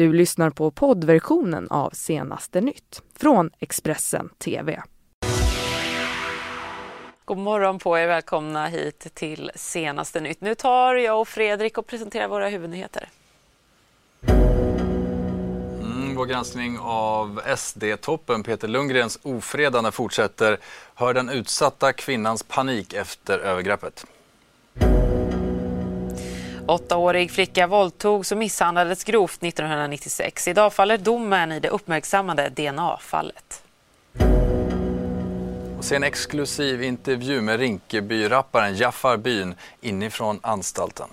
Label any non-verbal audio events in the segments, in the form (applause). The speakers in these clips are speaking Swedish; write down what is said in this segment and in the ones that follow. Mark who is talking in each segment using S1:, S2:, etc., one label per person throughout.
S1: Du lyssnar på poddversionen av Senaste nytt från Expressen TV.
S2: God morgon på er, välkomna hit till Senaste nytt. Nu tar jag och Fredrik och presenterar våra huvudnyheter.
S3: Mm, vår granskning av SD-toppen Peter Lundgrens ofredande fortsätter. Hör den utsatta kvinnans panik efter övergreppet.
S2: Åttaårig flicka våldtogs och misshandlades grovt 1996. Idag faller domen i det uppmärksammade DNA-fallet.
S3: Och se en exklusiv intervju med Rinkeby-rapparen Jaffar Byn inifrån anstalten.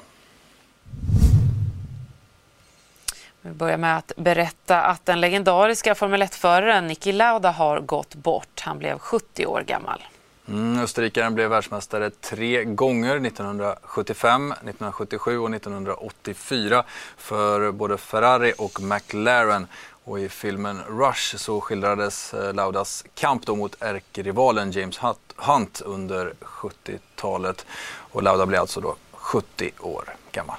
S2: Vi börjar med att berätta att den legendariska Formel 1-föraren Niki Lauda har gått bort. Han blev 70 år gammal.
S3: Mm, Österrikaren blev världsmästare tre gånger, 1975, 1977 och 1984 för både Ferrari och McLaren. Och I filmen Rush så skildrades eh, Laudas kamp då mot ärkerivalen James Hunt under 70-talet. Och Lauda blev alltså då 70 år gammal.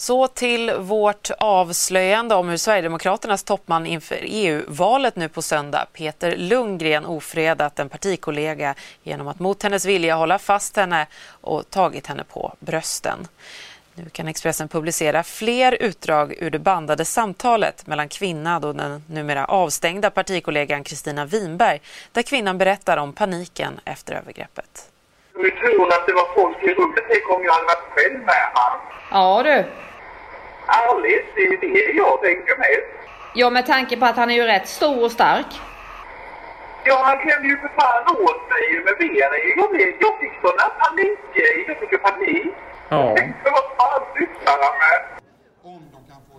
S2: Så till vårt avslöjande om hur Sverigedemokraternas toppman inför EU-valet nu på söndag, Peter Lundgren, ofredat en partikollega genom att mot hennes vilja hålla fast henne och tagit henne på brösten. Nu kan Expressen publicera fler utdrag ur det bandade samtalet mellan kvinnan och den numera avstängda partikollegan Kristina Winberg, där kvinnan berättar om paniken efter övergreppet.
S4: Du tror att det var folk i rummet, tänk om jag hade varit själv med han.
S5: Ja du.
S4: Ärligt, det är det jag tänker mest.
S5: Ja, med tanke på att han är ju rätt stor och stark.
S4: Ja, han klämde ju för fan åt mig med benen. Jag, blev, jag fick sådana panikgrejer. Jag fick ju panik.
S6: Ja.
S4: Vad fan sysslar han med?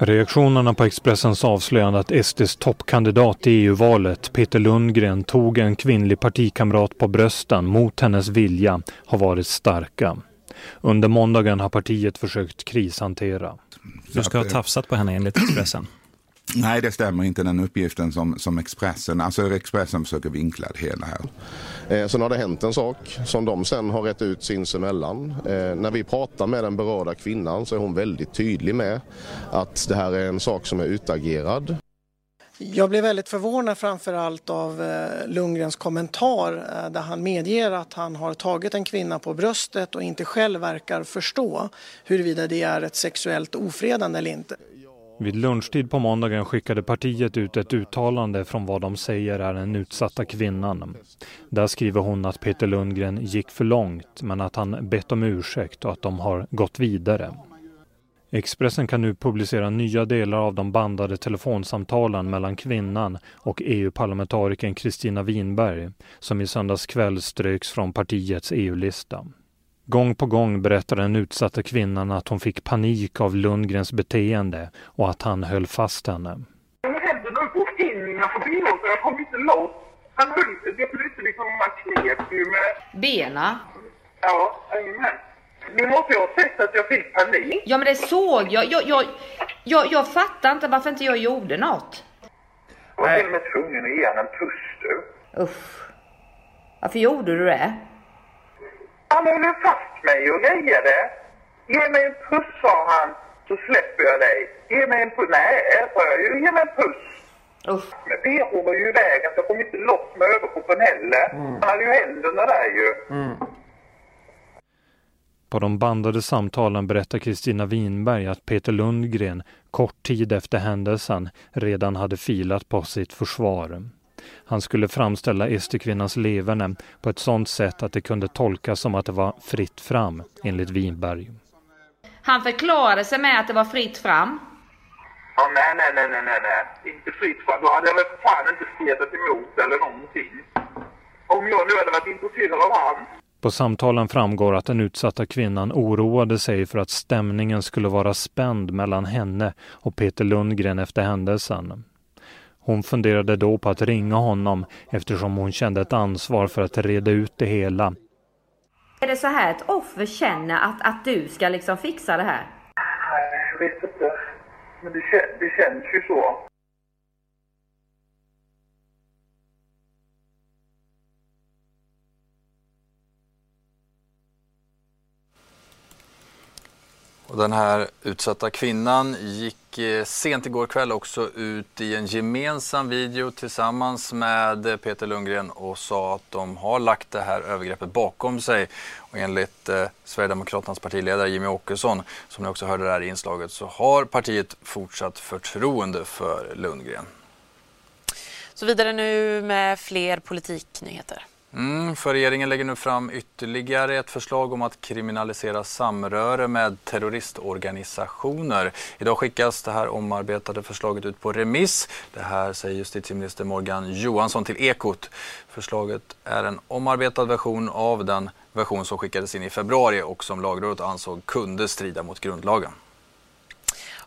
S6: Reaktionerna på Expressens avslöjande att SDs toppkandidat i EU-valet, Peter Lundgren, tog en kvinnlig partikamrat på brösten mot hennes vilja har varit starka. Under måndagen har partiet försökt krishantera.
S7: Du ska ha tafsat på henne enligt Expressen. (clears throat)
S8: Nej, det stämmer inte den uppgiften som, som Expressen, alltså Expressen försöker vinkla det hela här.
S9: Eh, sen har det hänt en sak som de sen har rätt ut sinsemellan. Eh, när vi pratar med den berörda kvinnan så är hon väldigt tydlig med att det här är en sak som är utagerad.
S10: Jag blev väldigt förvånad framför allt av eh, Lundgrens kommentar eh, där han medger att han har tagit en kvinna på bröstet och inte själv verkar förstå huruvida det är ett sexuellt ofredande eller inte.
S6: Vid lunchtid på måndagen skickade partiet ut ett uttalande från vad de säger är den utsatta kvinnan. Där skriver hon att Peter Lundgren gick för långt men att han bett om ursäkt och att de har gått vidare. Expressen kan nu publicera nya delar av de bandade telefonsamtalen mellan kvinnan och EU-parlamentarikern Kristina Winberg som i söndags kväll ströks från partiets EU-lista. Gång på gång berättar den utsatta kvinnan att hon fick panik av Lundgrens beteende och att han höll fast henne.
S4: Händerna upp och in innanför benen så jag kom inte loss. Han höll, det blev inte liksom, man knep ju med...
S5: Bena.
S4: Ja, jajamän. Nu måste jag ha sett att jag fick panik.
S5: Ja men det såg jag. Jag, jag, jag, jag fattar inte varför inte jag gjorde något.
S4: Jag var till och med tvungen att ge honom en puss du.
S5: Uff. Varför gjorde du det?
S4: Han håller fast mig och grejade. Ge mig en puss sa han, så släpper jag dig. Ge mig en puss. Nej, sa jag ju. Ge mig en puss.
S5: Uff.
S4: Men PH var ju i vägen så jag kom inte loss med överkroppen heller. Han hade ju händerna där ju.
S6: På de bandade samtalen berättar Kristina Winberg att Peter Lundgren kort tid efter händelsen redan hade filat på sitt försvar. Han skulle framställa SD-kvinnans leverne på ett sådant sätt att det kunde tolkas som att det var fritt fram, enligt Winberg.
S5: Han förklarade sig med att det var fritt fram.
S4: Ja, nej, nej, nej, nej, nej, nej. Inte fritt fram. Då hade jag väl för fan inte stretat emot eller någonting. Om jag nu hade varit intresserad av han.
S6: På samtalen framgår att den utsatta kvinnan oroade sig för att stämningen skulle vara spänd mellan henne och Peter Lundgren efter händelsen. Hon funderade då på att ringa honom eftersom hon kände ett ansvar för att reda ut det hela.
S5: Är det så här ett offer känner att, att du ska liksom fixa det här?
S4: Nej, jag vet inte. Men det, det känns ju så.
S3: Och den här utsatta kvinnan gick eh, sent igår kväll också ut i en gemensam video tillsammans med Peter Lundgren och sa att de har lagt det här övergreppet bakom sig. Och enligt eh, Sverigedemokraternas partiledare Jimmy Åkesson, som ni också hörde där i inslaget, så har partiet fortsatt förtroende för Lundgren.
S2: Så vidare nu med fler politiknyheter.
S3: Mm, för regeringen lägger nu fram ytterligare ett förslag om att kriminalisera samröre med terroristorganisationer. Idag skickas det här omarbetade förslaget ut på remiss. Det här säger justitieminister Morgan Johansson till Ekot. Förslaget är en omarbetad version av den version som skickades in i februari och som lagrådet ansåg kunde strida mot grundlagen.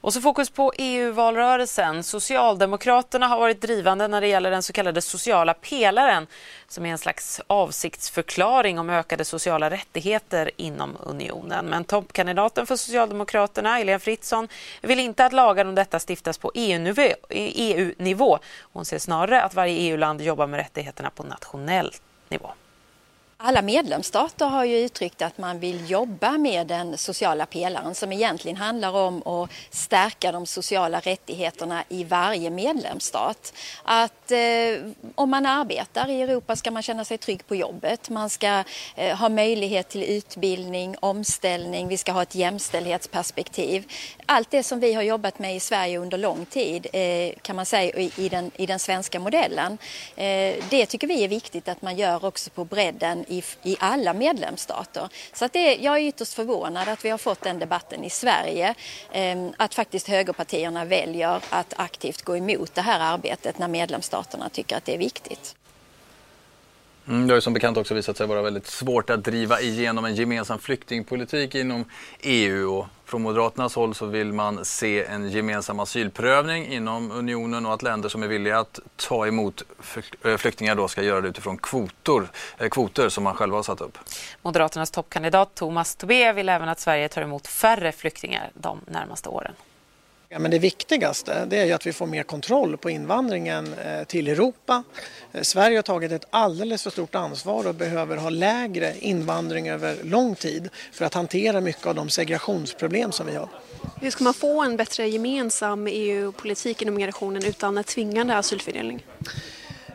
S2: Och så fokus på EU-valrörelsen. Socialdemokraterna har varit drivande när det gäller den så kallade sociala pelaren som är en slags avsiktsförklaring om ökade sociala rättigheter inom unionen. Men toppkandidaten för Socialdemokraterna, Helene Fritzon, vill inte att lagar om detta stiftas på EU-nivå. E Hon ser snarare att varje EU-land jobbar med rättigheterna på nationell nivå.
S11: Alla medlemsstater har ju uttryckt att man vill jobba med den sociala pelaren som egentligen handlar om att stärka de sociala rättigheterna i varje medlemsstat. Att eh, om man arbetar i Europa ska man känna sig trygg på jobbet. Man ska eh, ha möjlighet till utbildning, omställning, vi ska ha ett jämställdhetsperspektiv. Allt det som vi har jobbat med i Sverige under lång tid eh, kan man säga i, i, den, i den svenska modellen. Eh, det tycker vi är viktigt att man gör också på bredden i, i alla medlemsstater. Så att det, jag är ytterst förvånad att vi har fått den debatten i Sverige. Eh, att faktiskt högerpartierna väljer att aktivt gå emot det här arbetet när medlemsstaterna tycker att det är viktigt.
S3: Mm, det har ju som bekant också visat sig vara väldigt svårt att driva igenom en gemensam flyktingpolitik inom EU. Och från Moderaternas håll så vill man se en gemensam asylprövning inom unionen och att länder som är villiga att ta emot eh, flyktingar då ska göra det utifrån kvoter, eh, kvoter som man själva har satt upp.
S2: Moderaternas toppkandidat Thomas Tobé vill även att Sverige tar emot färre flyktingar de närmaste åren.
S10: Ja, men det viktigaste det är ju att vi får mer kontroll på invandringen eh, till Europa. Eh, Sverige har tagit ett alldeles för stort ansvar och behöver ha lägre invandring över lång tid för att hantera mycket av de segregationsproblem som vi har.
S12: Hur ska man få en bättre gemensam EU-politik inom migrationen utan tvingande asylfördelning?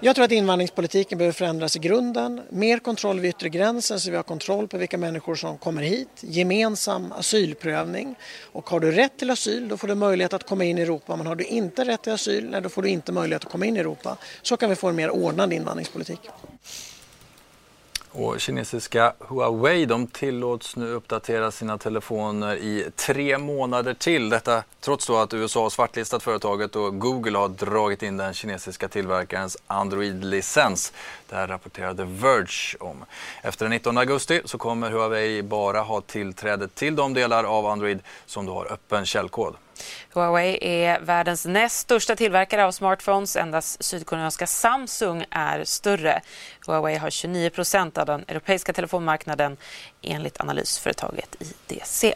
S10: Jag tror att invandringspolitiken behöver förändras i grunden. Mer kontroll vid yttre gränsen så vi har kontroll på vilka människor som kommer hit. Gemensam asylprövning. Och har du rätt till asyl då får du möjlighet att komma in i Europa. Men har du inte rätt till asyl nej, då får du inte möjlighet att komma in i Europa. Så kan vi få en mer ordnad invandringspolitik.
S3: Och kinesiska Huawei de tillåts nu uppdatera sina telefoner i tre månader till. Detta trots då att USA har svartlistat företaget och Google har dragit in den kinesiska tillverkarens Android-licens. Det här rapporterade Verge om. Efter den 19 augusti så kommer Huawei bara ha tillträde till de delar av Android som då har öppen källkod.
S2: Huawei är världens näst största tillverkare av smartphones. Endast sydkoreanska Samsung är större. Huawei har 29 procent av den europeiska telefonmarknaden enligt analysföretaget IDC.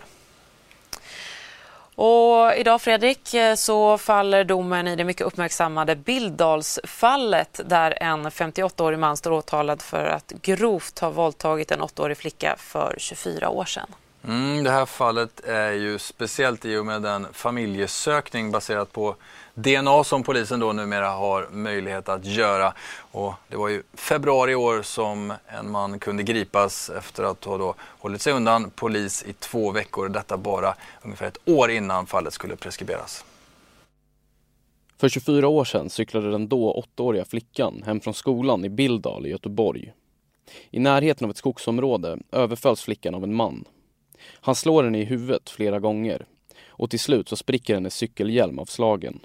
S2: Och idag Fredrik så faller domen i det mycket uppmärksammade Billdalsfallet där en 58-årig man står åtalad för att grovt ha våldtagit en 8-årig flicka för 24 år sedan.
S3: Mm, det här fallet är ju speciellt i och med den familjesökning baserat på DNA som polisen då numera har möjlighet att göra. Och det var ju februari i år som en man kunde gripas efter att ha då hållit sig undan polis i två veckor. Detta bara ungefär ett år innan fallet skulle preskriberas.
S13: För 24 år sedan cyklade den då åttaåriga flickan hem från skolan i Bildal i Göteborg. I närheten av ett skogsområde överfölls flickan av en man. Han slår henne i huvudet flera gånger och till slut så spricker hennes cykelhjälm av slagen.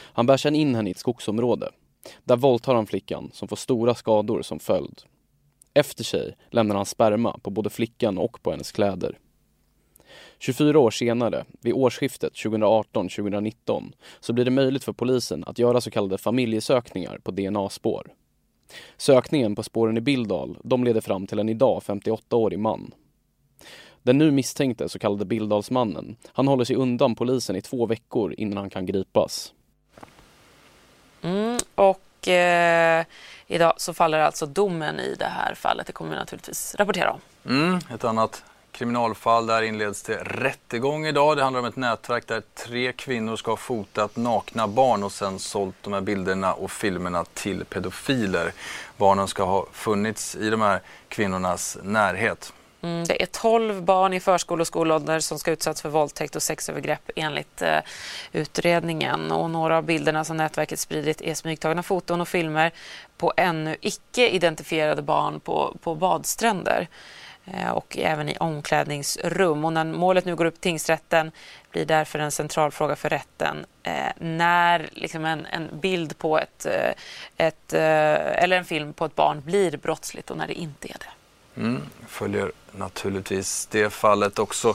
S13: Han bär sedan in henne i ett skogsområde. Där våldtar han flickan som får stora skador som följd. Efter sig lämnar han sperma på både flickan och på hennes kläder. 24 år senare, vid årsskiftet 2018-2019, så blir det möjligt för polisen att göra så kallade familjesökningar på DNA-spår. Sökningen på spåren i Bildal, de leder fram till en idag 58-årig man. Den nu misstänkte så kallade Bildalsmannen, han håller sig undan polisen i två veckor innan han kan gripas.
S2: Mm, och eh, idag så faller alltså domen i det här fallet. Det kommer vi naturligtvis rapportera om.
S3: Mm, ett annat kriminalfall. Där inleds det rättegång idag. Det handlar om ett nätverk där tre kvinnor ska ha fotat nakna barn och sen sålt de här bilderna och filmerna till pedofiler. Barnen ska ha funnits i de här kvinnornas närhet.
S2: Mm, det är 12 barn i förskole och skolålder som ska utsatts för våldtäkt och sexövergrepp enligt eh, utredningen. Och några av bilderna som nätverket spridit är smygtagna foton och filmer på ännu icke identifierade barn på, på badstränder eh, och även i omklädningsrum. Och när målet nu går upp till tingsrätten blir därför en central fråga för rätten eh, när liksom en, en, bild på ett, eh, ett, eh, eller en film på ett barn blir brottsligt och när det inte är det.
S3: Mm, följer naturligtvis det fallet också.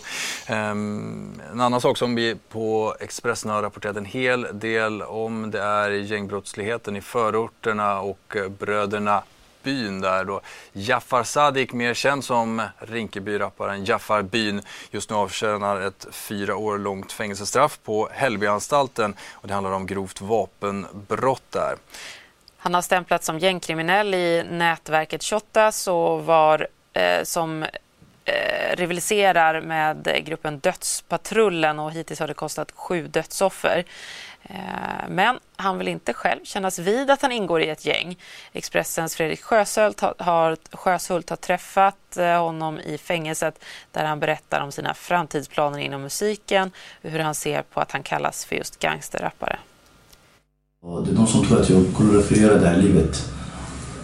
S3: Um, en annan sak som vi på Expressen har rapporterat en hel del om det är gängbrottsligheten i förorterna och eh, bröderna Byn där då Jaffar Sadik, mer känd som Rinkeby-rapparen Jaffar Byn, just nu avtjänar ett fyra år långt fängelsestraff på Hällbyanstalten och det handlar om grovt vapenbrott där.
S2: Han har stämplats som gängkriminell i nätverket Shottaz och var eh, som eh, rivaliserar med gruppen Dödspatrullen och hittills har det kostat sju dödsoffer. Eh, men han vill inte själv kännas vid att han ingår i ett gäng. Expressens Fredrik Sjöshult har, Sjöshult har träffat eh, honom i fängelset där han berättar om sina framtidsplaner inom musiken och hur han ser på att han kallas för just gangsterrappare.
S14: Och det är de som tror att jag glorifierar det här livet.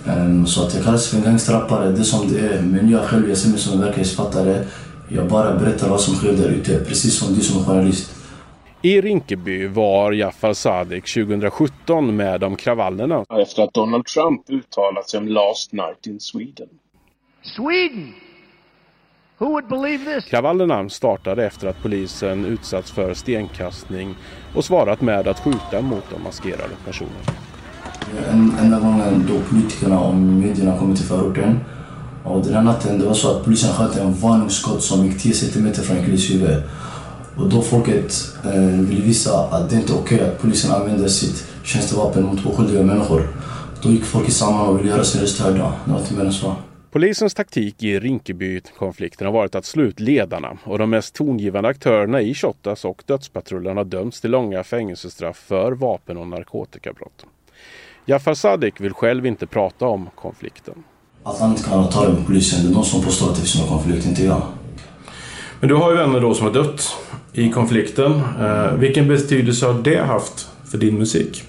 S14: Um, så att jag kallas för en gangsterrappare, det är som det är. Men jag själv, jag ser mig som en verklighetsfattare. Jag bara berättar vad som sker där ute, precis som du som journalist.
S15: I Rinkeby var Jafar Sadik 2017 med om kravallerna efter att Donald Trump uttalat sig om Last Night in Sweden. Sweden! Kravallerna startade efter att polisen utsatts för stenkastning och svarat med att skjuta mot de maskerade personerna.
S14: En, enda gången då politikerna och medierna kom till förorten och den här natten det var så att polisen sköt en varningsskott som gick 10 cm från en killes huvud. Och då folket eh, ville visa att det inte är okej okay att polisen använder sitt tjänstevapen mot oskyldiga människor. Då gick folk samman och ville göra sin röst hörda. Det var inte mer än så.
S15: Polisens taktik i Rinkeby-konflikten har varit att slå ut ledarna och de mest tongivande aktörerna i Shottaz och Dödspatrullen har dömts till långa fängelsestraff för vapen och narkotikabrott. Jafar Sadik vill själv inte prata om konflikten.
S14: Att han inte kan tala med polisen, det är de som påstår att det finns någon konflikt, inte jag.
S15: Men du har ju vänner då som har dött i konflikten. Eh, vilken betydelse har det haft för din musik?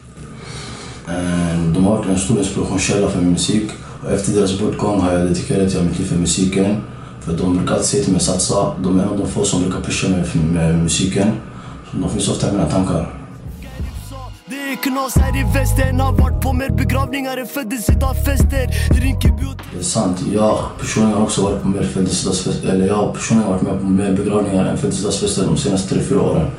S14: Eh, de har varit en stor inspirationskälla för min musik. Och efter deras bortgång har jag dedikerat jag mitt liv för musiken. För de brukar alltid säga till mig satsa. De är en av de få som brukar pusha mig med musiken. Så de finns ofta i mina tankar. Det är knas här i västern Har varit på mer begravningar än födelsedagsfester Det är sant. Jag personligen har också varit på mer födelsedagsfester Eller jag har personligen varit med på mer begravningar än födelsedagsfester de senaste tre fyra åren.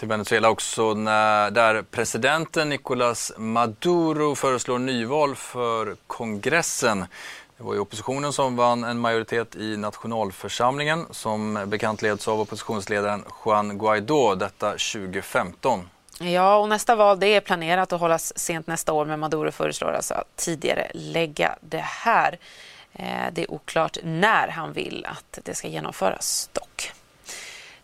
S3: Till Venezuela också när, där presidenten Nicolas Maduro föreslår nyval för kongressen. Det var ju oppositionen som vann en majoritet i nationalförsamlingen som bekant leds av oppositionsledaren Juan Guaidó, detta 2015.
S2: Ja, och nästa val det är planerat att hållas sent nästa år men Maduro föreslår alltså att tidigare lägga det här. Eh, det är oklart när han vill att det ska genomföras dock.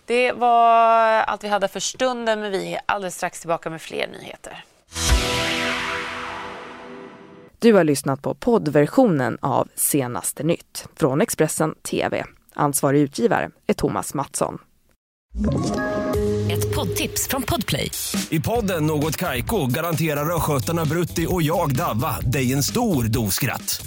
S2: Det var allt vi hade för stunden men vi är alldeles strax tillbaka med fler nyheter.
S1: Du har lyssnat på poddversionen av Senaste nytt från Expressen TV. Ansvarig utgivare är Thomas Mattsson.
S16: Ett poddtips från Podplay. I podden Något Kaiko garanterar östgötarna Brutti och jag, Davva, dig en stor dos skratt.